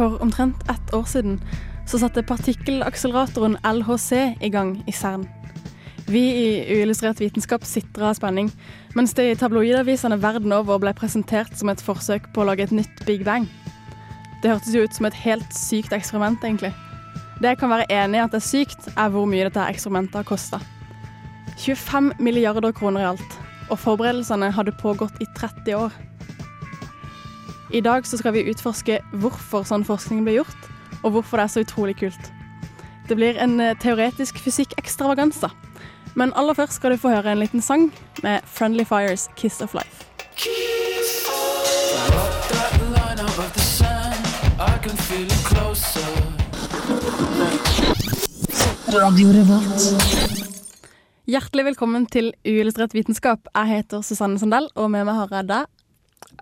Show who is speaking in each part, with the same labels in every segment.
Speaker 1: For omtrent ett år siden så satte partikkelakseleratoren LHC i gang i CERN. Vi i Uillustrert vitenskap sitter av spenning, mens det i tabloidavisene verden over ble presentert som et forsøk på å lage et nytt Big Bang. Det hørtes jo ut som et helt sykt eksperiment, egentlig. Det jeg kan være enig i at det er sykt, er hvor mye dette eksperimentet har kosta. 25 milliarder kroner i alt, og forberedelsene hadde pågått i 30 år. I dag så skal vi utforske hvorfor sånn forskning ble gjort, og hvorfor det er så utrolig kult. Det blir en eh, teoretisk fysikk-ekstravaganza. Men aller først skal du få høre en liten sang med Friendly Fires 'Kiss of Life'. Hjertelig velkommen til Uillustrert vitenskap. Jeg heter Susanne Sandell, og med meg har jeg deg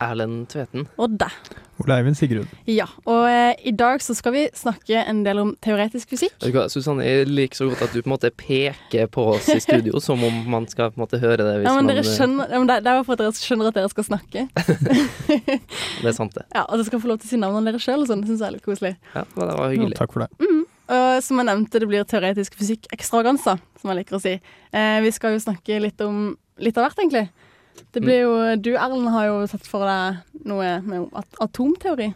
Speaker 2: Erlend Tveten.
Speaker 1: og deg.
Speaker 3: Ole Eivind Sigrud.
Speaker 1: Ja, og eh, i dag så skal vi snakke en del om teoretisk fysikk.
Speaker 2: Vet du hva, Susanne, jeg liker så godt at du på en måte peker på oss i studio som om man skal på en måte høre det. Hvis
Speaker 1: Ja, men
Speaker 2: man,
Speaker 1: skjønner, ja, men det, det er jo for at dere skjønner at dere skal snakke.
Speaker 2: Det er sant, det.
Speaker 1: Ja, Og dere skal få lov til å si navnene deres sjøl, sånn. Det syns jeg er litt koselig.
Speaker 2: Ja, det var
Speaker 3: Ja, takk for det.
Speaker 1: Og som jeg nevnte, det blir teoretisk fysikk-ekstravaganza, som jeg liker å si. Eh, vi skal jo snakke litt om litt av hvert, egentlig. Det blir jo, Du Erlend har jo sett for deg noe med at atomteori.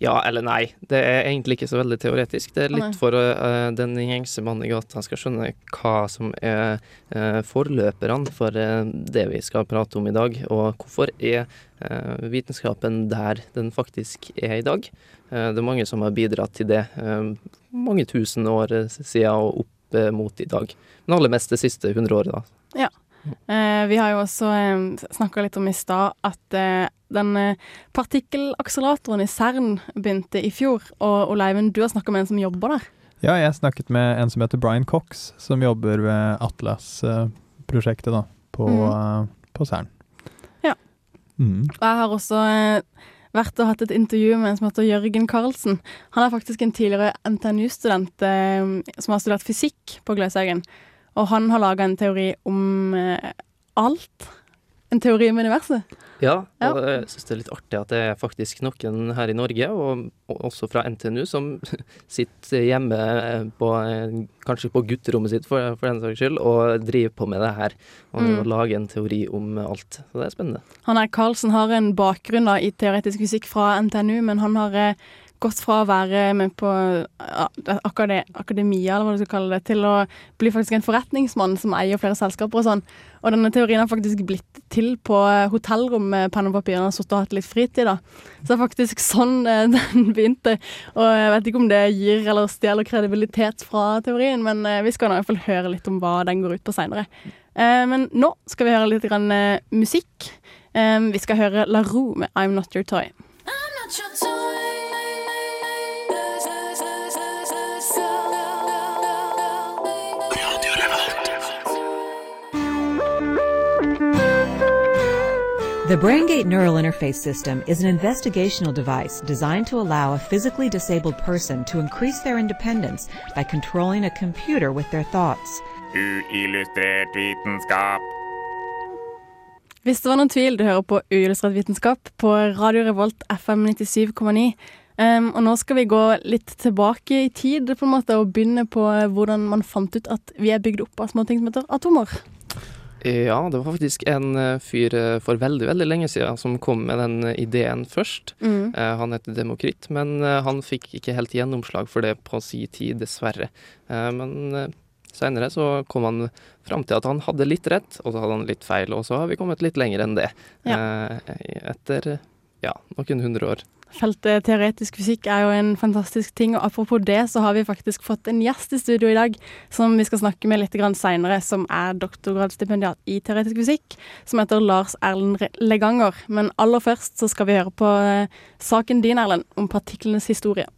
Speaker 2: Ja eller nei. Det er egentlig ikke så veldig teoretisk. Det er litt for uh, den gjengse mann i gata skal skjønne hva som er uh, forløperne for uh, det vi skal prate om i dag, og hvorfor er vitenskapen der den faktisk er i dag. Det er mange som har bidratt til det mange tusen år siden og opp mot i dag. Men aller mest det siste hundre da. da.
Speaker 1: Eh, vi har jo også eh, snakka litt om i stad at eh, den eh, partikkelakseleratoren i CERN begynte i fjor. Og Oleiven, du har snakka med en som jobber der.
Speaker 3: Ja, jeg snakket med en som heter Brian Cox, som jobber ved Atlas-prosjektet da, på,
Speaker 1: mm.
Speaker 3: eh, på CERN.
Speaker 1: Ja.
Speaker 3: Mm.
Speaker 1: Og jeg har også eh, vært og hatt et intervju med en som heter Jørgen Karlsen. Han er faktisk en tidligere NTNU-student eh, som har studert fysikk på Gløshaugen. Og han har laga en teori om eh, alt. En teori om universet.
Speaker 2: Ja,
Speaker 1: Ja.
Speaker 2: og jeg syns det er litt artig at det er faktisk noen her i Norge, og, og også fra NTNU, som sitter hjemme på, kanskje på gutterommet sitt for, for den saks skyld, og driver på med det her. Og
Speaker 1: Mm.
Speaker 2: lager en teori om alt. Så det er spennende.
Speaker 1: Han er Karlsen har en bakgrunn da, i teoretisk fysikk fra NTNU, men han har eh, gått fra å være med på akade, akademia, eller hva du skal kalle det, til å bli faktisk en forretningsmann som eier flere selskaper og sånn. Og denne teorien har faktisk blitt til på eh, hotellrom med penn og papir. og sittet og hatt litt fritid, da. Så det er faktisk sånn eh, den begynte. Og jeg vet ikke om det gir eller stjeler kredibilitet fra teorien, men eh, vi skal i hvert fall høre litt om hva den går ut på seinere. Men nå skal vi høre litt grann, musikk. Vi skal høre La Roux med I'm Not Your Toy. I'm Not Your Toy.
Speaker 4: The BrainGate Neural Interface System is an investigational device designed to allow a physically disabled person to increase their independence by controlling a computer with their thoughts.
Speaker 5: Uillustrert vitenskap.
Speaker 1: Hvis det var noen tvil, du hører på Uillustrert vitenskap på Radio Revolt FM 97,9. Um, og nå skal vi gå litt tilbake i tid på en måte, og begynne på hvordan man fant ut at vi er bygd opp av små ting som heter atomer.
Speaker 2: Ja, det var faktisk en eh, fyr eh, for veldig, veldig lenge siden som kom med den eh, ideen først.
Speaker 1: Mm.
Speaker 2: Han heter Demokrit, men han fikk ikke helt gjennomslag for det på si tid, dessverre. Men seinere så kom han fram til at han hadde litt rett, og så hadde han litt feil, og så har vi kommet litt lenger enn det. Ja. Etter Ja, noen hundre år.
Speaker 1: Feltet teoretisk fysikk er jo en fantastisk ting, og apropos det, så har vi faktisk fått en gjest i studio i dag som vi skal snakke med litt seinere, som er doktorgradsstipendiat i teoretisk fysikk, som heter Lars Erlend Leganger. Men aller først så skal vi høre på eh, saken din, Erlend, om partiklenes historie.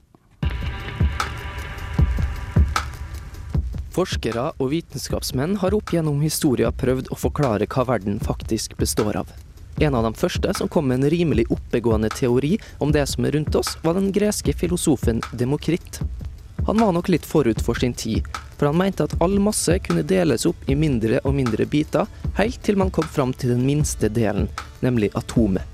Speaker 2: Forskere og vitenskapsmenn har opp gjennom historien prøvd å forklare hva verden faktisk består av. En av de første som kom med en rimelig oppegående teori om det som er rundt oss, var den greske filosofen Demokrit. Han var nok litt forut for sin tid, for han mente at all masse kunne deles opp i mindre og mindre biter, helt til man kom fram til den minste delen, nemlig atomet.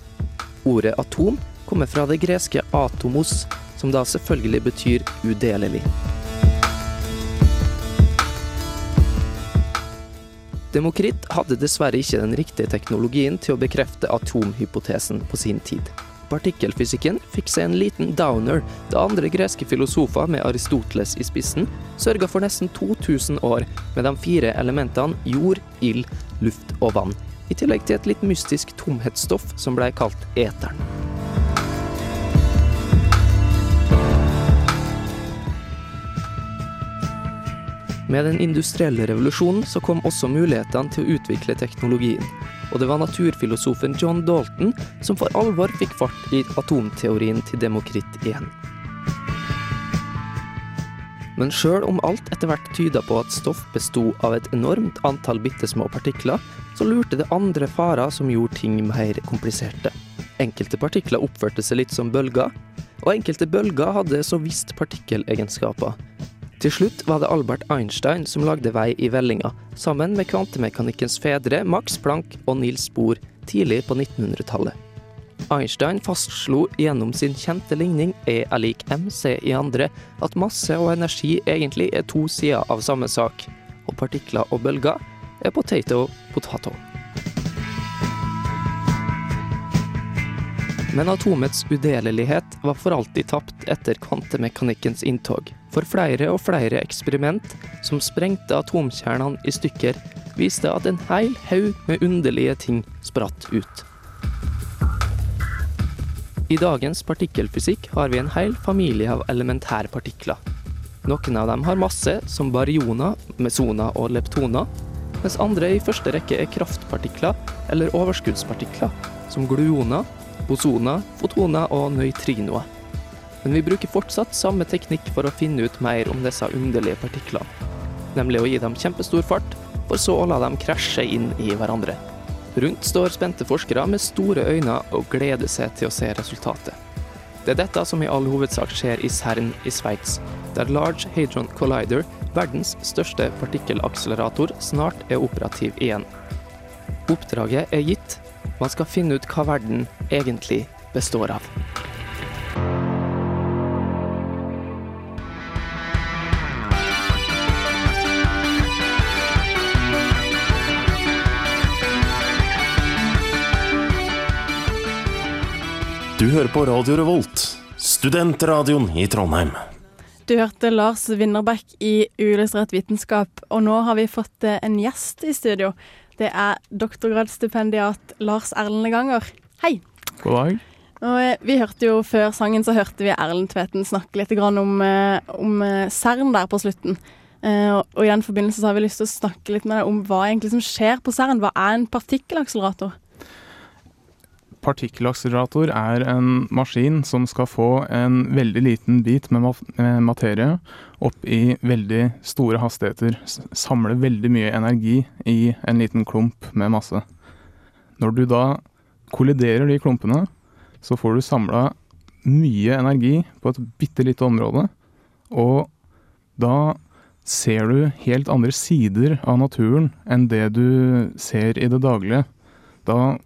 Speaker 2: Ordet atom kommer fra det greske atomos, som da selvfølgelig betyr udelelig. Demokrit hadde dessverre ikke den riktige teknologien til å bekrefte atomhypotesen på sin tid. Partikkelfysikken fikk seg en liten downer da andre greske filosofer med Aristoteles i spissen sørga for nesten 2000 år med de fire elementene jord, ild, luft og vann, i tillegg til et litt mystisk tomhetsstoff som blei kalt eteren. Med den industrielle revolusjonen så kom også mulighetene til å utvikle teknologien. Og det var naturfilosofen John Dalton som for alvor fikk fart i atomteorien til Demokrit igjen. Men sjøl om alt etter hvert tyda på at stoff besto av et enormt antall bitte små partikler, så lurte det andre farer som gjorde ting mer kompliserte. Enkelte partikler oppførte seg litt som bølger, og enkelte bølger hadde så visst partikkelegenskaper. Til slutt var det Albert Einstein som lagde vei i vellinga, sammen med kvantemekanikkens fedre Max Planck og Niels Bohr tidlig på 1900-tallet. Einstein fastslo gjennom sin kjente ligning E er lik mc i andre at masse og energi egentlig er to sider av samme sak, og partikler og bølger er potato potato. Men atomets udelelighet var for alltid tapt etter kvantemekanikkens inntog. For flere og flere eksperiment som sprengte atomkjernene i stykker, viste at en hel haug med underlige ting spratt ut. I dagens partikkelfysikk har vi en hel familie av elementærpartikler. Noen av dem har masse, som barioner, mesoner og leptoner, mens andre i første rekke er kraftpartikler eller overskuddspartikler, som gluoner, bosoner, fotoner og nøytrinoer. Men vi bruker fortsatt samme teknikk for å finne ut mer om disse underlige partiklene. Nemlig å gi dem kjempestor fart, for så å la dem krasje inn i hverandre. Rundt står spente forskere med store øyne og gleder seg til å se resultatet. Det er dette som i all hovedsak skjer i CERN i Sveits, der Large Hadron Collider, verdens største partikkelakselerator, snart er operativ igjen. Oppdraget er gitt, man skal finne ut hva verden egentlig består av.
Speaker 6: Du hører på Radio Revolt, studentradioen i Trondheim.
Speaker 1: Du hørte Lars Winnerbæk i Uillustrert vitenskap, og nå har vi fått eh, en gjest i studio. Det er doktorgradsstipendiat Lars Erlend Ganger. Hei.
Speaker 3: God dag.
Speaker 1: Og eh, vi hørte jo Før sangen så hørte vi Erlend Tveten snakke litt om, eh, om CERN der på slutten. Og i den forbindelse så har vi lyst til å snakke litt med deg om hva egentlig som skjer på CERN. Hva er en partikkelakselerator?
Speaker 7: Partikkelakselerator er en maskin som skal få en veldig liten bit med materie opp i veldig store hastigheter. Samle veldig mye energi i en liten klump med masse. Når du da kolliderer de klumpene, så får du samla mye energi på et bitte lite område. Og da ser du helt andre sider av naturen enn det du ser i det daglige. Da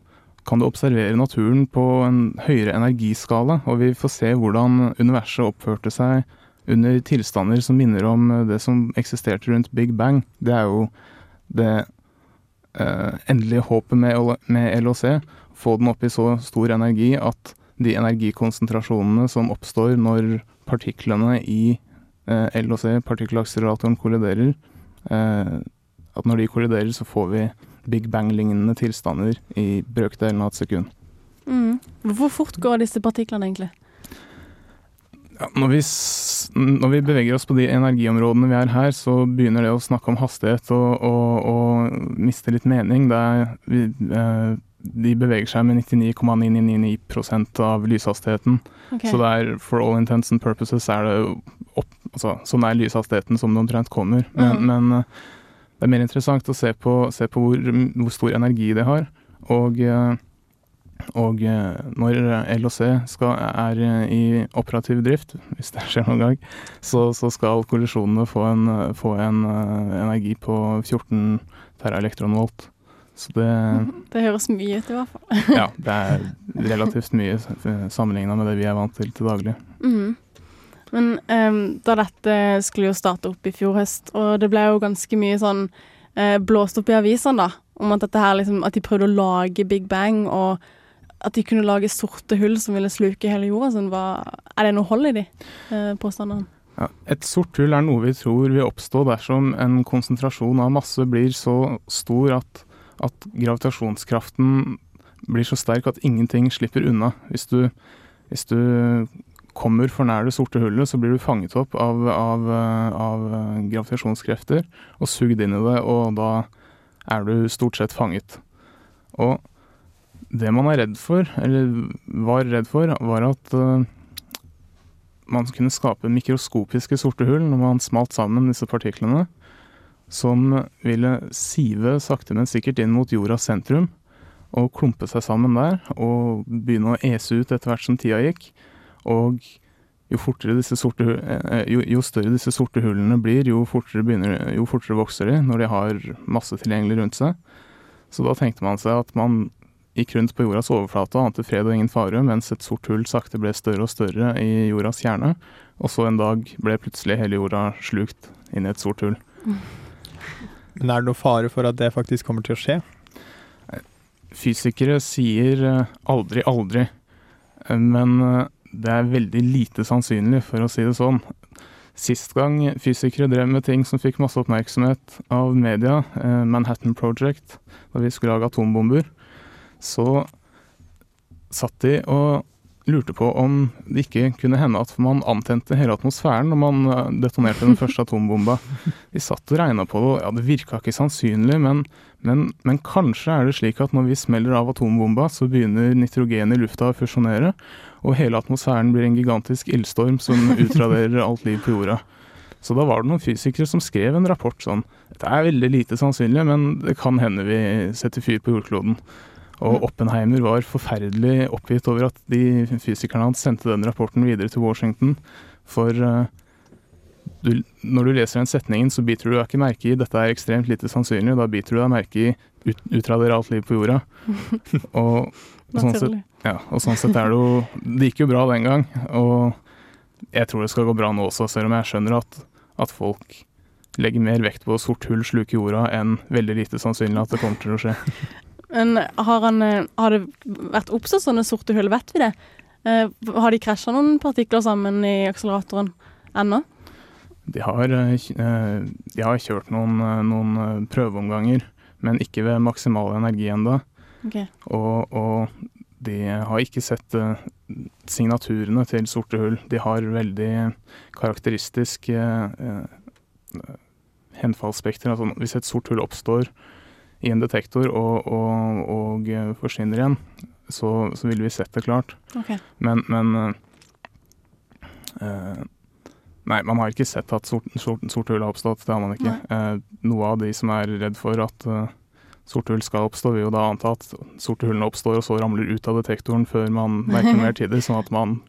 Speaker 7: kan du observere naturen på en høyere energiskala, og vi får se hvordan universet oppførte seg under tilstander som minner om det som eksisterte rundt Big Bang. Det er jo det eh, endelige håpet med, med LHC. Få den opp i så stor energi at de energikonsentrasjonene som oppstår når partiklene i eh, LHC, partikkelakseleratoren, kolliderer, eh, at når de kolliderer, så får vi Big Bang-lignende tilstander i brøkdelen av et sekund.
Speaker 1: Mm. Hvor fort går disse partiklene egentlig?
Speaker 7: Ja, når, vi, når vi beveger oss på de energiområdene vi er her, så begynner det å snakke om hastighet og, og, og miste litt mening. Det vi, eh, de beveger seg med 99,999% av lyshastigheten.
Speaker 1: Okay.
Speaker 7: Så det er for all intents and purposes er det opp, altså, så nær lyshastigheten som det omtrent kommer. Men,
Speaker 1: mm.
Speaker 7: men eh, det er mer interessant å se på, se på hvor, hvor stor energi det har. Og, eh, og eh, når LHC skal, er eh, i operativ drift, hvis det skjer noen gang, så, så skal kollisjonene få en, få en energi på 14 teraelektronvolt. Så det,
Speaker 1: Det høres mye ut, i hvert fall.
Speaker 7: ja, det er relativt mye sammenligna med det vi er vant til til daglig.
Speaker 1: Mhm. Men um, da dette skulle jo starte opp i fjor høst, og det ble jo ganske mye sånn uh, blåst opp i avisene, da, om at dette her liksom At de prøvde å lage Big Bang, og at de kunne lage sorte hull som ville sluke hele jorda. Sånn, hva, er det noe hold i de uh, påstandene?
Speaker 7: Ja, et sort hull er noe vi tror vil oppstå dersom en konsentrasjon av masse blir så stor at, at gravitasjonskraften blir så sterk at ingenting slipper unna. Hvis du, hvis du kommer for nær det sorte hullet, så blir du fanget opp av, av, eh, av eh, gravitasjonskrefter og sugd inn i det, og da er du stort sett fanget. Og det man er redd for, eller var redd for, var at eh, man kunne skape mikroskopiske sorte hull når man smalt sammen disse partiklene, som ville sive sakte, men sikkert inn mot jordas sentrum og klumpe seg sammen der og begynne å ese ut etter hvert som tida gikk. Og jo, disse sorte, eh, jo, jo større disse sorte hullene blir, jo fortere, begynner, jo fortere vokser de når de har masse tilgjengelig rundt seg. Så da tenkte man seg at man gikk rundt på jordas overflate og ante fred og ingen fare, mens et sort hull sakte ble større og større i jordas kjerne. Og så en dag ble plutselig hele jorda slukt inn i et sort hull.
Speaker 3: Men er det noe fare for at det faktisk kommer til å skje?
Speaker 7: Fysikere sier eh, aldri, aldri. Eh, Men eh, det er veldig lite sannsynlig, for å si det sånn. Sist gang fysikere drev med ting som fikk masse oppmerksomhet av media, eh, Manhattan Project, da vi skulle lage atombomber, så satt de og lurte på om det ikke kunne hende at man antente hele atmosfæren når man eh, detonerte den første atombomba. De satt og regna på det, og ja, det virka ikke sannsynlig, men, men, men kanskje er det slik at når vi smeller av atombomba, så begynner nitrogen i lufta å fusjonere, og hele atmosfæren blir en gigantisk ildstorm som utraderer alt liv på jorda. Så da var det noen fysikere som skrev en rapport sånn Dette er veldig lite sannsynlig, men det kan hende vi setter fyr på jordkloden. Og Oppenheimer var forferdelig oppgitt over at de fysikerne hans sendte den rapporten videre til Washington. For uh, du, når du leser den setningen, så biter du deg ikke merke i dette er ekstremt lite sannsynlig. Da biter du deg merke i ut, utradere alt liv på jorda. Og, og sånn sett, ja, og sånn sett er det jo Det gikk jo bra den gang. Og jeg tror det skal gå bra nå også, selv om jeg skjønner at, at folk legger mer vekt på sort hull sluke jorda enn veldig lite sannsynlig at det kommer til å skje.
Speaker 1: Men har, han, eh, har det vært oppstått sånne sorte hull, vet vi det? Eh, har de krasja noen partikler sammen i akseleratoren ennå?
Speaker 7: De har, eh, de har kjørt noen, noen prøveomganger, men ikke ved maksimal energi ennå.
Speaker 1: Ok.
Speaker 7: Og, og de har ikke sett eh, signaturene til sorte hull. De har veldig karakteristisk eh, eh, henfallsspekter. Altså, hvis et sort hull oppstår i en detektor og, og, og eh, forsvinner igjen, så, så ville vi sett det klart.
Speaker 1: Okay.
Speaker 7: Men, men eh, eh, Nei, man har ikke sett at sort, sort, sorte hull har oppstått. Det har man ikke. Eh, noe av de som er redd for at uh, sorte hull skal oppstå, vil jo da anta at sorte hullene oppstår og så ramler ut av detektoren før man merker mer tider, sånn at man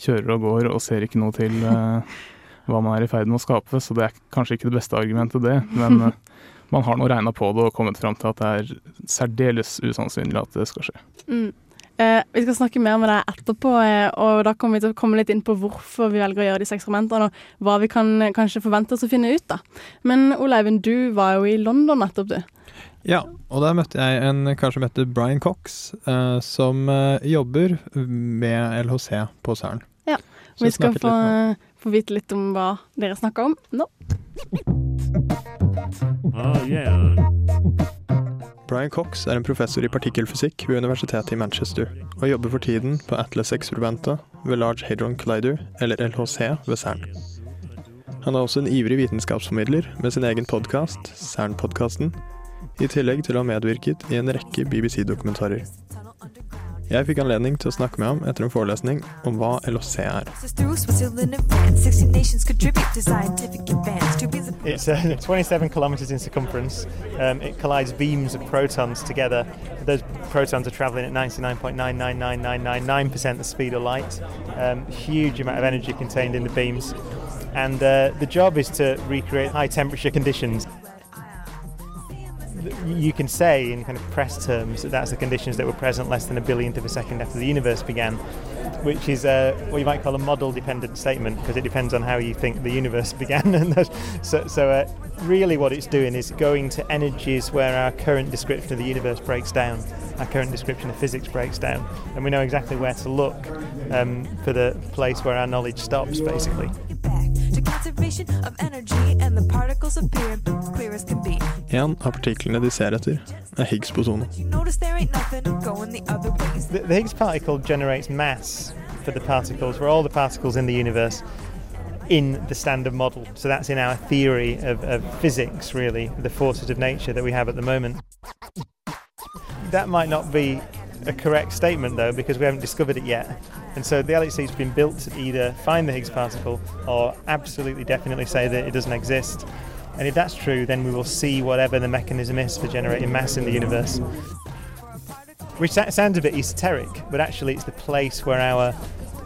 Speaker 7: kjører og går og ser ikke noe til eh, hva man er i ferd med å skape. Så det er kanskje ikke det beste argumentet, det. Men eh, man har nå regna på det og kommet fram til at det er særdeles usannsynlig at det skal skje.
Speaker 1: Mm. Eh, vi skal snakke mer med deg etterpå, eh, og da kommer vi til å komme litt inn på hvorfor vi velger å gjøre disse eksperimentene, og hva vi kan kanskje forvente oss å finne ut. da. Men Ole Eivind, du var jo i London nettopp, du.
Speaker 3: Ja, og der møtte jeg en kar som heter Brian Cox, eh, som eh, jobber med LHC på CERN.
Speaker 1: Ja,
Speaker 3: og
Speaker 1: Vi skal få, få vite litt om hva dere snakker om nå.
Speaker 3: Brian Cox er en professor i partikkelfysikk ved universitetet i Manchester, og jobber for tiden på Atlas-eksperimentet ved Large Hadron Collider, eller LHC, ved CERN. Han er også en ivrig vitenskapsformidler med sin egen podkast, CERN-podkasten, i tillegg til å ha medvirket i en rekke BBC-dokumentarer. Jeg fikk anledning til å snakke med ham etter en forelesning om hva LHC er.
Speaker 8: It's uh, 27 kilometers in circumference. Um, it collides beams of protons together. Those protons are traveling at 99.99999% the speed of light. Um, huge amount of energy contained in the beams. And uh, the job is to recreate high temperature conditions. You can say in kind of press terms that that's the conditions that were present less than a billionth of a second after the universe began, which is uh, what you might call a model dependent statement because it depends on how you think the universe began. and so, so uh, really, what it's doing is going to energies where our current description of the universe breaks down, our current description of physics breaks down, and we know exactly where to look um, for the place where our knowledge stops, basically.
Speaker 9: To conservation of energy and the particles appear clear as can be.
Speaker 3: En av partiklene de ser etter, er Higgs-bosonen.
Speaker 9: Notice there ain't nothing going the.
Speaker 8: The, the Higgs particle generates mass for the particles, for all the particles in the universe, in the standard model. So that's in our theory of, of physics, really, the forces of nature that we have at the moment. That might not be a correct statement, though, because we haven't discovered it yet. And so the LHC's been built to either find the Higgs particle or absolutely definitely say that it doesn't exist. And if that's true, then we will see whatever the mechanism is for generating mass in the universe. Which sounds a bit esoteric, but actually it's the place where our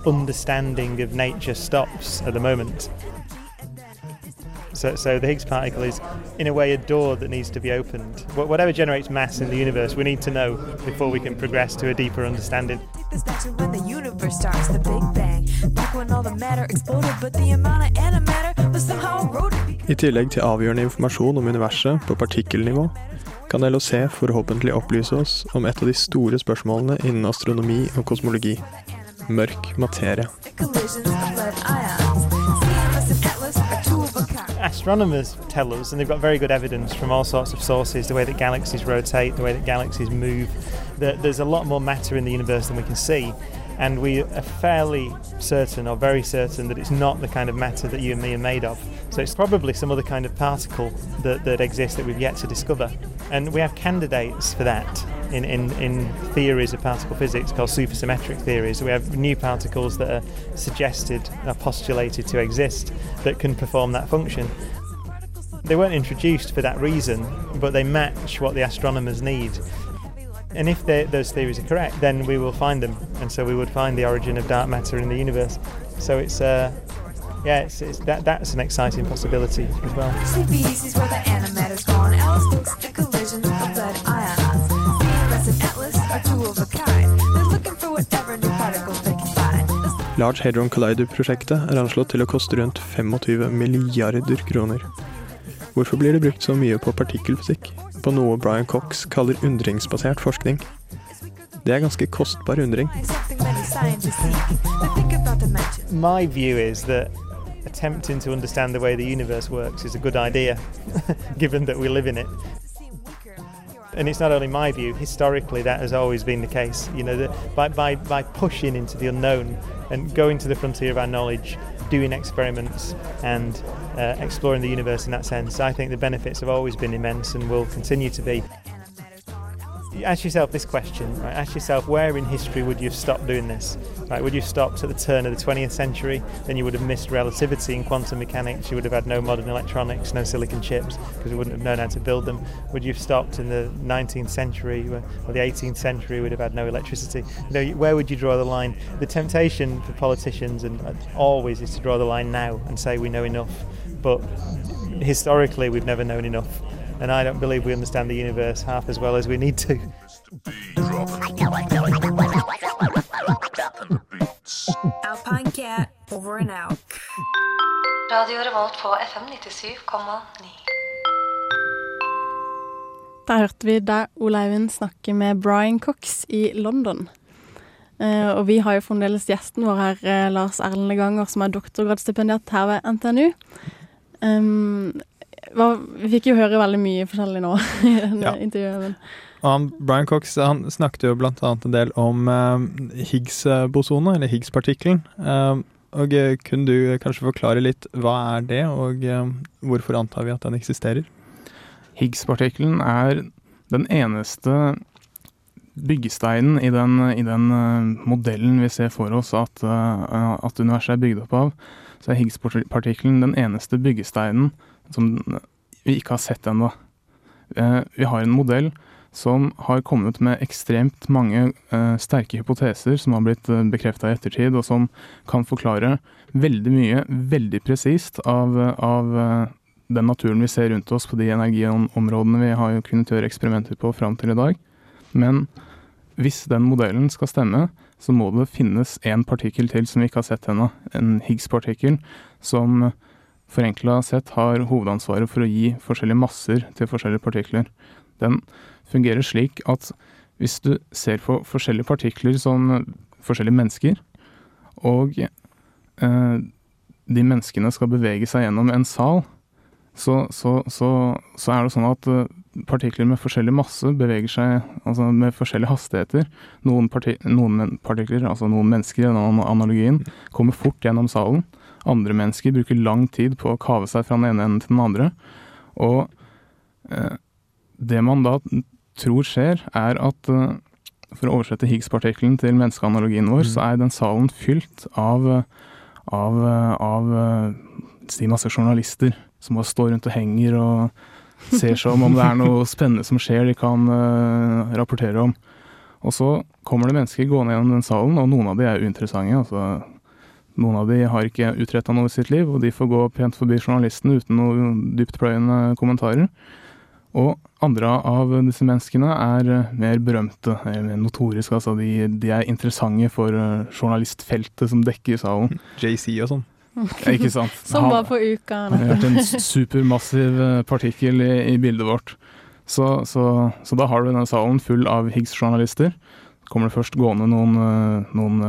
Speaker 8: understanding of nature stops at the moment. So, so the Higgs particle is, in a way, a door that needs to be opened. Wh- Whatever generates mass in the universe, we need to know before we can progress to a deeper understanding.
Speaker 9: This back when the universe starts, the Big Bang. Back when all the matter exploded, but the amount of antimatter was somehow eroded.
Speaker 3: I tillegg til avgjørende informasjon om universet på partikkelnivå, kan LHC forhåpentlig opplyse oss om et av de store spørsmålene innen astronomi og kosmologi mørk materie.
Speaker 8: Astronomers tell us, and they've got very good evidence from all sorts of sources, the way that galaxies rotate, the way that galaxies move, that there's a lot more matter in the universe than we can see. And we are fairly certain, or very certain, that it's not the kind of matter that you and me are made of. So it's probably some other kind of particle that, that exists that we've yet to discover. And we have candidates for that in, in, in theories of particle physics called supersymmetric theories. We have new particles that are suggested, are postulated to exist, that can perform that function. They weren't introduced for that reason, but they match what the astronomers need. And if they- those theories are correct, then we will find them, and so we would find the origin of dark matter in the universe. So it's, uh, yeah, it's, it's that that's an exciting possibility as well.
Speaker 9: CBS is where the antimatter's gone. Alice looks at collisions of lead ions. CMS and Atlas are two of a kind. They're looking for whatever new particles they can find.
Speaker 3: Large Hadron Collider-prosjektet er anslått til å koste rundt 25 milliarder kroner. Hvorfor blir det brukt så mye på partikkelfysikk? På noe Brian Cox kaller undringsbasert forskning? Det er ganske kostbar undring.
Speaker 8: My view is that attempting to understand the way the universe works is a good idea, given that we live in it. And it's not only my view, historically that has always been the case. You know, that by, by, by pushing into the unknown and going to the frontier of our knowledge, doing experiments and uh, exploring the universe in that sense, I think the benefits have always been immense and will continue to be. Ask yourself this question, right? Ask yourself where in history would you have stopped doing this? Right? Would you have stopped at the turn of the 20th century? Then you would have missed relativity and quantum mechanics. You would have had no modern electronics, no silicon chips, because we wouldn't have known how to build them. Would you have stopped in the 19th century or the 18th century? We'd have had no electricity. You know, where would you draw the line? The temptation for politicians and uh, always is to draw the line now and say we know enough. But historically, we've never known enough. And I don't believe we understand the universe half as well as we need to.
Speaker 9: Alpine Cat, over and out.
Speaker 10: Radio Revolt på FM 97,9.
Speaker 1: Da hørte vi deg, Ole Eivind, snakke med Brian Cox i London. Eh, og vi har jo fremdeles gjesten vår her, eh, Lars Erlend Leganger, som er doktorgradsstipendiat her ved NTNU. Um, vi fikk jo høre veldig mye forskjellig nå i denne
Speaker 3: Ja.
Speaker 1: intervjuet. Men,
Speaker 3: Og han, Brian Cox han snakket jo blant annet en del om eh, Higgs-bosone, eller Higgs-partikkelen. Eh, og eh, Kunne du kanskje forklare litt hva er det, og eh, hvorfor antar vi at den eksisterer?
Speaker 7: Higgs-partikkelen er den eneste byggesteinen i den, i den eh, modellen vi ser for oss at, eh, at universet er bygd opp av. Så er Higgs-partikkelen den eneste byggesteinen som vi ikke har sett ennå. Eh, Vi har en modell som har kommet med ekstremt mange eh, sterke hypoteser som har blitt uh, bekrefta i ettertid, og som kan forklare veldig mye, veldig presist, av, av eh, den naturen vi ser rundt oss på de energiområdene vi har kunnet gjøre eksperimenter på fram til i dag. Men hvis den modellen skal stemme, så må det finnes én partikkel til som vi ikke har sett ennå. En Higgs-partikkel som forenkla sett har hovedansvaret for å gi forskjellige masser til forskjellige partikler. Den fungerer slik at hvis du ser på forskjellige partikler som forskjellige mennesker, og eh, de menneskene skal bevege seg gjennom en sal, så, så, så, så er det sånn at eh, partikler med forskjellig masse beveger seg altså med forskjellige hastigheter. Noen, parti noen partikler, altså noen mennesker i denne analogien, kommer fort gjennom salen. Andre mennesker bruker lang tid på å kave seg fra den ene enden til den andre. Og eh, det man da tror skjer, er at eh, for å oversette Higgs-partikkelen til menneskeanalogien vår, så er den salen fylt av, av, av eh, si masse journalister som bare står rundt og henger og ser seg om om det er noe spennende som skjer de kan eh, rapportere om. Og så kommer det mennesker gående gjennom den salen, og noen av de er uinteressante. altså noen av de har ikke utretta noe i sitt liv, og de får gå pent forbi journalisten uten noen dyptpløyende kommentarer. Og andre av disse menneskene er eh, mer berømte, mer notoriske. Altså de, de er interessante for eh, journalistfeltet som dekker salen.
Speaker 3: JC og sånn.
Speaker 7: Ja, ikke sant?
Speaker 1: Som var på uka.
Speaker 7: Han har vært en supermassiv eh, partikkel i, i bildet vårt. Så, så, så da har du denne salen full av Higgs-journalister. Kommer det først gående noen, eh, noen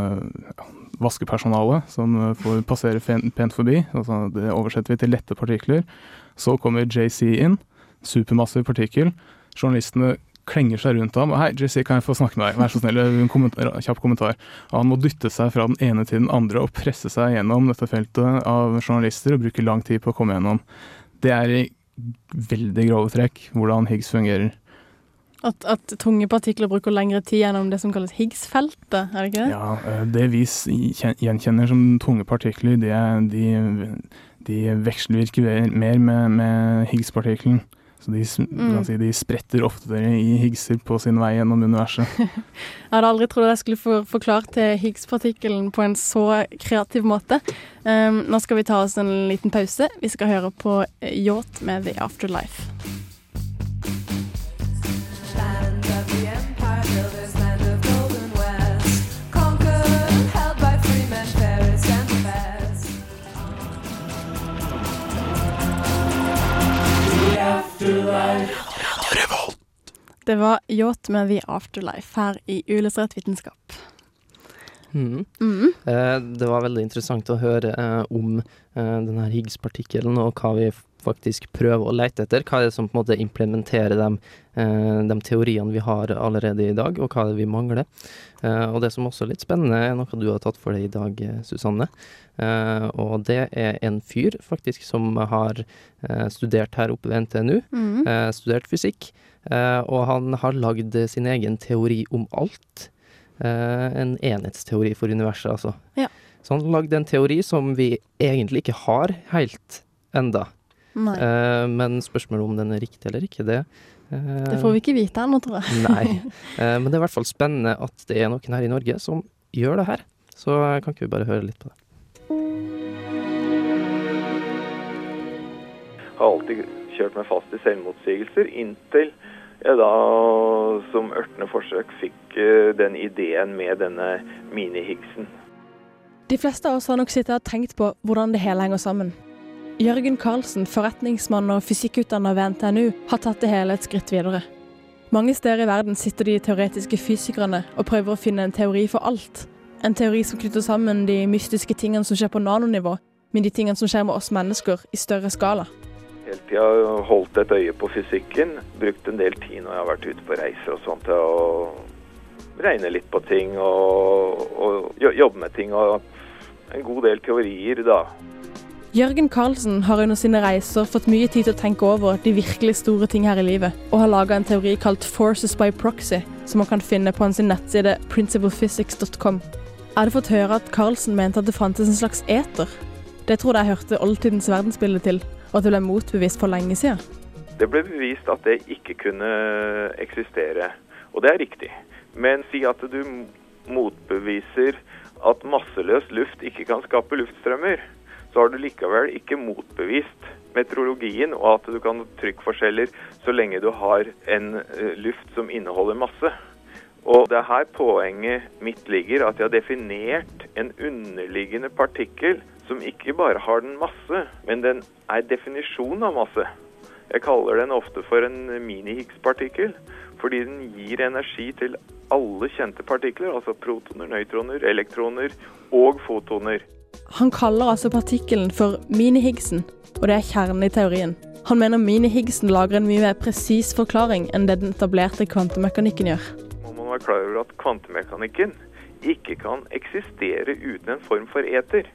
Speaker 7: eh, ja, vaskepersonale som eh, får passere pent forbi. Altså, det oversetter vi til lette partikler. Så kommer JC inn. Supermassiv partikkel. Journalistene klenger seg rundt ham. 'Hei, JC, kan jeg få snakke med deg?' Vær så snill, en kommentar, kjapp kommentar. Og han må dytte seg fra den ene til den andre og presse seg gjennom dette feltet av journalister og bruke lang tid på å komme gjennom. Det er i veldig grove trekk hvordan Higgs fungerer.
Speaker 1: At, at tunge partikler bruker lengre tid gjennom det som kalles Higgs-feltet, er det ikke det?
Speaker 7: Ja, eh, Det vi gjenkjenner som tunge partikler, det de, de vekselvirker mer- med, med Higgs-partikkelen. Så de,
Speaker 1: Mm.
Speaker 7: kan si, de spretter oftere i Higgser på sin vei gjennom universet.
Speaker 1: Jeg hadde aldri trodd jeg skulle få forklart Higgs-partikkelen på en så kreativ måte. Um, nå skal vi ta oss en liten pause. Vi skal høre på Yacht med The Afterlife. Det var Yacht med The Afterlife her i Uillustrert vitenskap.
Speaker 2: Mm.
Speaker 1: Mm.
Speaker 2: Eh, Det var veldig interessant å høre eh, om eh, denne Higgs-partikkelen, og hva vi faktisk prøve å lete etter. Hva er det som på en måte implementerer de, eh, de teoriene vi har allerede i dag, og hva er det vi mangler. Eh, og det som også er litt spennende, er noe du har tatt for deg i dag, eh, Susanne. Og det er en fyr faktisk som har studert her oppe ved NTNU, eh, studert fysikk, og han har lagd sin egen teori om alt. En enhetsteori for universet, altså.
Speaker 1: Ja.
Speaker 2: Så han lagde en teori som vi egentlig ikke har helt enda. Eh, men spørsmålet om den er riktig eller ikke, det eh,
Speaker 1: Det får vi ikke vite ennå, tror jeg.
Speaker 2: Nei. Eh, men det er i hvert fall spennende at det er noen her i Norge som gjør det her. Så kan ikke vi bare høre litt på det?
Speaker 11: Jeg har alltid kjørt meg fast i selvmotsigelser, inntil jeg da som ørtende forsøk fikk eh, den ideen med denne mini-Higgsen.
Speaker 1: De fleste av oss har nok sittet og tenkt på hvordan det hele henger sammen. Jørgen Karlsen, forretningsmann og fysikkutdanner ved NTNU, har tatt det hele et skritt videre. Mange steder i verden sitter de teoretiske fysikerne og prøver å finne en teori for alt. En teori som knytter sammen de mystiske tingene som skjer på nanonivå, med de tingene som skjer med oss mennesker i større skala.
Speaker 11: Hele tida holdt et øye på fysikken. Brukt en del tid når jeg har vært ute på reiser og sånt til å regne litt på ting og, og jobbe med ting. Og en god del teorier, da.
Speaker 1: Jørgen Carlsen har under sine reiser fått mye tid til å tenke over de virkelig store ting her i livet, og har laga en teori kalt 'Forces by Proxy', som man kan finne på hans nettside principlephysics.com. Jeg hadde fått høre at Carlsen mente at det fantes en slags eter. Det trodde jeg hørte oldtidens verdensbilde til, og at det ble motbevist for lenge siden.
Speaker 11: Det ble bevist at det ikke kunne eksistere, og det er riktig. Men si at du motbeviser at masseløs luft ikke kan skape luftstrømmer, så har du likevel ikke motbevist meteorologien og at du kan ha trykkforskjeller så lenge du har en eh, luft som inneholder masse. Og det er her poenget mitt ligger, at jeg har definert en underliggende partikkel som ikke bare har den masse, men den er definisjon av masse. Jeg kaller den ofte for en mini-Higgs-partikkel, fordi den gir energi til alle kjente partikler, altså protoner, nøytroner, elektroner og fotoner.
Speaker 1: Han kaller altså partikkelen for mini-Higgsen, og det er kjernen i teorien. Han mener mini-Higgsen lager en mye mer presis forklaring enn det den etablerte kvantemekanikken gjør.
Speaker 11: må man være klar over at kvantemekanikken ikke kan eksistere uten en form for eter.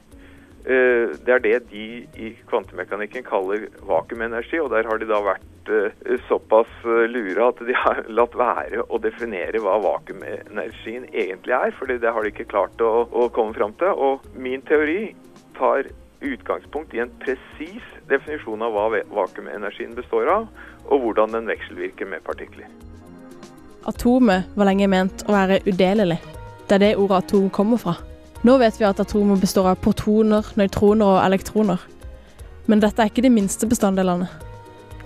Speaker 11: Eh, Det er det de i kvantemekanikken kaller vakuumenergi, og der har de da vært eh, såpass eh, lure at de har latt være å definere hva vakuumenergien egentlig er, fordi det har de ikke klart å, å komme fram til. Og min teori tar utgangspunkt i en presis definisjon av hva vakuumenergien består av, og hvordan den vekselvirker med partikler.
Speaker 1: Atomet var lenge ment å være udelelig. Det er det ordet atom kommer fra. Nå vet vi at atomer består av protoner, nøytroner og elektroner. Men dette er ikke de minste bestanddelene.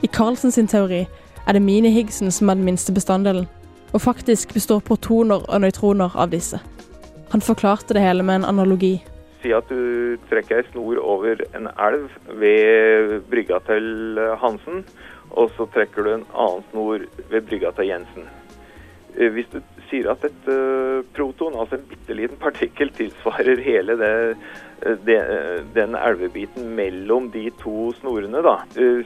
Speaker 1: I Carlsen sin teori er det mini-Higgsen som er den minste bestanddelen, og faktisk består protoner og nøytroner av disse. Han forklarte det hele med en analogi.
Speaker 11: Si at du trekker ei snor over en elv ved brygga til Hansen, og så trekker du en annen snor ved brygga til Jensen. Eh, Hvis du sier at et eh, proton, altså en bitte liten partikkel, tilsvarer hele det, eh, det, den elvebiten mellom de to snorene, da,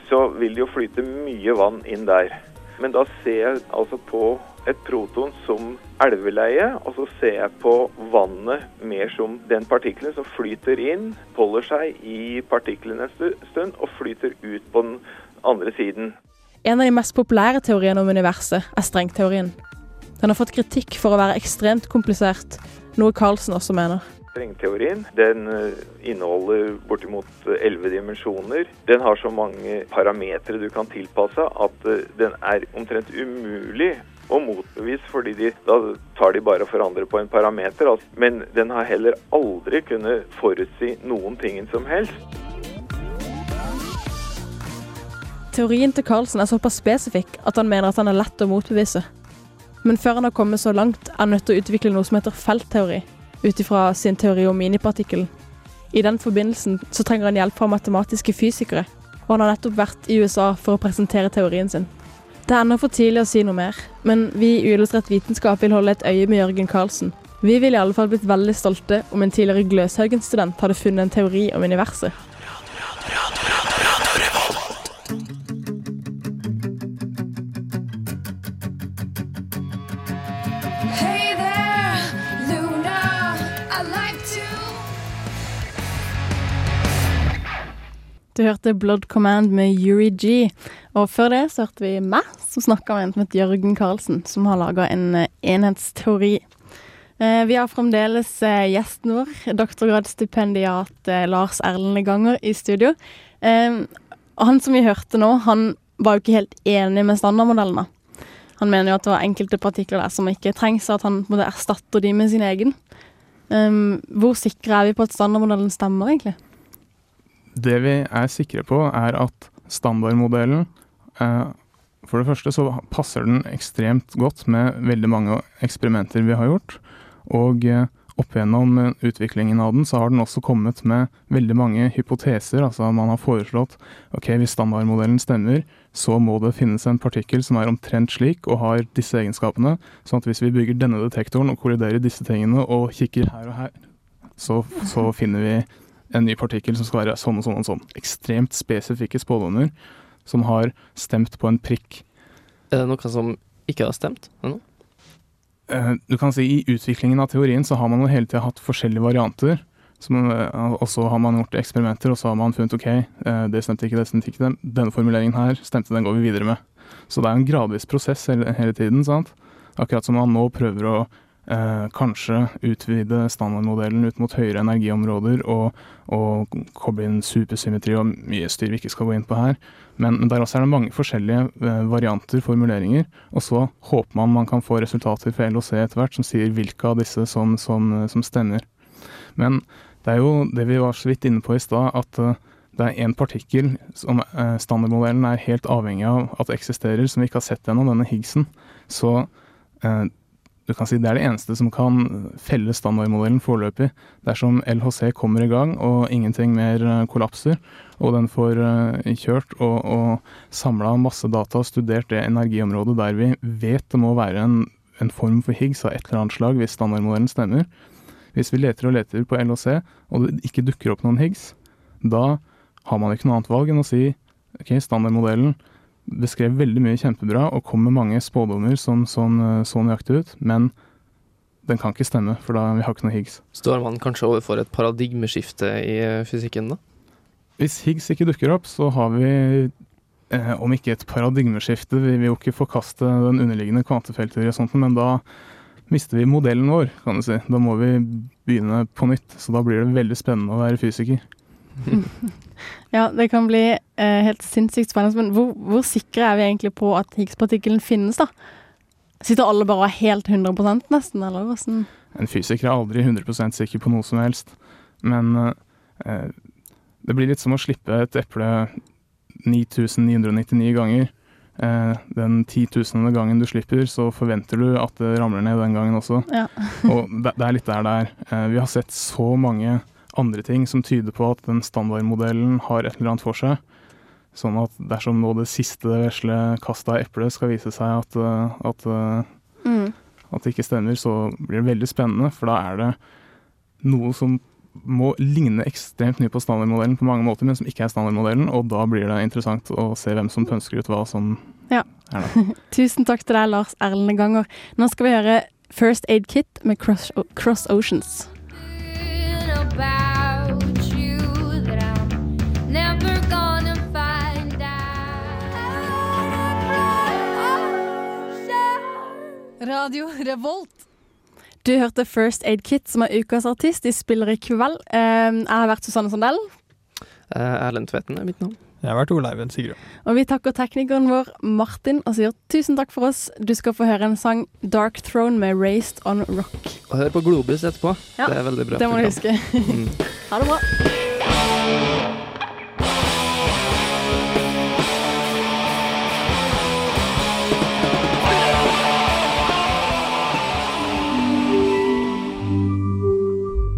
Speaker 11: så vil det jo flyte mye vann inn der. Men da ser jeg altså på et proton som elveleie, og så ser jeg på vannet mer som den partikkelen som flyter inn, holder seg i partikkelen en stund og flyter ut på den andre siden.
Speaker 1: En av de mest populære teoriene om universet er strengteorien. Den har fått kritikk for å være ekstremt komplisert, noe Carlsen også mener.
Speaker 11: Strengteorien den eh, inneholder bortimot eh, elleve dimensjoner. Den har så mange parametere du kan tilpasse at eh, den er omtrent umulig å motbevise, fordi de, da tar de bare og forandrer på en parameter. Altså. Men den har heller aldri kunnet forutsi noen ting som helst.
Speaker 1: Teorien til Carlsen er såpass spesifikk at han mener at han er lett å motbevise. Men før han har kommet så langt, er han nødt til å utvikle noe som heter feltteori, ut ifra sin teori om minipartikkelen. I den forbindelsen så trenger han hjelp fra matematiske fysikere, og han har nettopp vært i USA for å presentere teorien sin. Det er ennå for tidlig å si noe mer, men vi i Uillustrert vitenskap vil holde et øye med Jørgen Carlsen. Vi ville i alle fall blitt veldig stolte om en tidligere Gløshaugen-student hadde funnet en teori om universet.
Speaker 9: Hey
Speaker 1: Du hørte Blood Command med Yuri G. Og før det så hørte vi meg, som snakka med en som het Jørgen Karlsen, som har laga en eh, enhetsteori. Eh, Vi har fremdeles eh, gjesten vår, doktorgradsstipendiat Lars Erlend Ganger, i studio. Han som vi hørte nå, han var jo ikke helt enig med standardmodellene. Han mener jo at det var enkelte partikler der som ikke trengs, og at han måtte erstatte de med sin egen. Hvor sikre er vi på at standardmodellen stemmer, egentlig?
Speaker 7: Det vi er sikre på, er at standardmodellen eh, For det første så passer den ekstremt godt med veldig mange eksperimenter vi har gjort. Og eh, opp gjennom utviklingen av den, så har den også kommet med veldig mange hypoteser. Altså man har foreslått ok, hvis standardmodellen stemmer, så må det finnes en partikkel som er omtrent slik og har disse egenskapene. Sånn at hvis vi bygger denne detektoren og kolliderer disse tingene og kikker her og her, så, så finner vi en ny partikkel som skal være sånn og sånn og sånn. Ekstremt spesifikke spådommer som har stemt på en prikk.
Speaker 2: Er det noe som ikke har stemt ennå?
Speaker 7: Eh, Du kan si I utviklingen av teorien så har man jo hele tida hatt forskjellige varianter. Eh, og så har man gjort eksperimenter, og så har man funnet ok, eh, det stemte ikke, det stemte ikke. Denne formuleringen her stemte, den går vi videre med. Så det er en gradvis prosess hele, hele tiden. sant? Akkurat som man nå prøver å eh, kanskje utvide standardmodellen ut mot høyere energiområder og, og koble inn supersymmetri og mye styr vi ikke skal gå inn på her. Men, men der også er det mange forskjellige eh, varianter, formuleringer. Og så håper man man kan få resultater fra LHC etter hvert som sier hvilke av disse som, som, som stemmer. Men det er jo det vi var så vidt inne på i stad, at eh, det er én partikkel som eh, standardmodellen er helt avhengig av at eksisterer, som vi ikke har sett ennå, denne Higgsen. Så eh, du kan si det er det eneste som kan felle standardmodellen foreløpig. Dersom LHC kommer i gang og ingenting mer eh, kollapser, og den får eh, kjørt og, og samla masse data og studert det energiområdet der vi vet det må være en, en form for Higgs av et eller annet slag hvis standardmodellen stemmer. Hvis vi leter og leter på LHC og det ikke dukker opp noen Higgs, da har man ikke noe annet valg enn å si ok, standardmodellen beskrev veldig mye kjempebra og kom med mange spådommer som, eh, så nøyaktig ut, men den kan ikke stemme, for da vi har ikke noe Higgs.
Speaker 2: Står man kanskje overfor et paradigmeskifte i eh, fysikken da?
Speaker 7: Hvis Higgs ikke dukker opp, så har vi, eh, om ikke et paradigmeskifte, vi vil jo ikke forkaste den underliggende kvantefeltet, og sånt, men da mister vi modellen vår, kan du si. Da må vi begynne på nytt, så da blir det veldig spennende å være fysiker.
Speaker 1: Ja, det kan bli eh, helt sinnssykt spennende. Men hvor, hvor sikre er vi egentlig på at Higgs-partikkelen finnes, da? Sitter alle bare helt 100% nesten, eller hvordan?
Speaker 7: En fysiker er aldri 100% sikker på noe som helst, men eh, det blir litt som å slippe et eple 9999 ganger. Eh, den titusende gangen du slipper, så forventer du at det ramler ned den gangen også.
Speaker 1: Ja.
Speaker 7: og det, det er litt der det er. Eh, vi har sett så mange andre ting som tyder på at den standardmodellen har et eller annet for seg. Sånn at dersom nå det siste vesle kastet av eplet skal vise seg at, eh, at, eh,
Speaker 1: Mm.
Speaker 7: at det ikke stemmer, så blir det veldig spennende, for da er det noe som må ligne ekstremt mye på standardmodellen på mange måter, men som ikke er standardmodellen, og da blir det interessant å se hvem som pønsker ut hva som
Speaker 1: Ja.
Speaker 7: er det.
Speaker 1: Tusen takk til deg, Lars Erlende Ganger. Nå skal vi høre First Aid Kit med Cross, Cross Oceans.
Speaker 12: Radio Revolt.
Speaker 1: Du hørte First Aid Kit, som er ukas artist. De spiller i kveld. Eh, jeg har vært Susanne Sandell,
Speaker 2: Erlend Tveten er mitt navn.
Speaker 3: Jeg har vært Oleiven Sigrud.
Speaker 1: og vi takker teknikeren vår Martin og sier tusen takk for oss. Du skal få høre en sang, Dark Throne med Raised on Rock.
Speaker 2: Og hør på Globus etterpå.
Speaker 1: Ja,
Speaker 2: det er veldig bra.
Speaker 1: Det må du huske.
Speaker 2: Mm.
Speaker 1: ha det bra.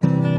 Speaker 2: Thank you.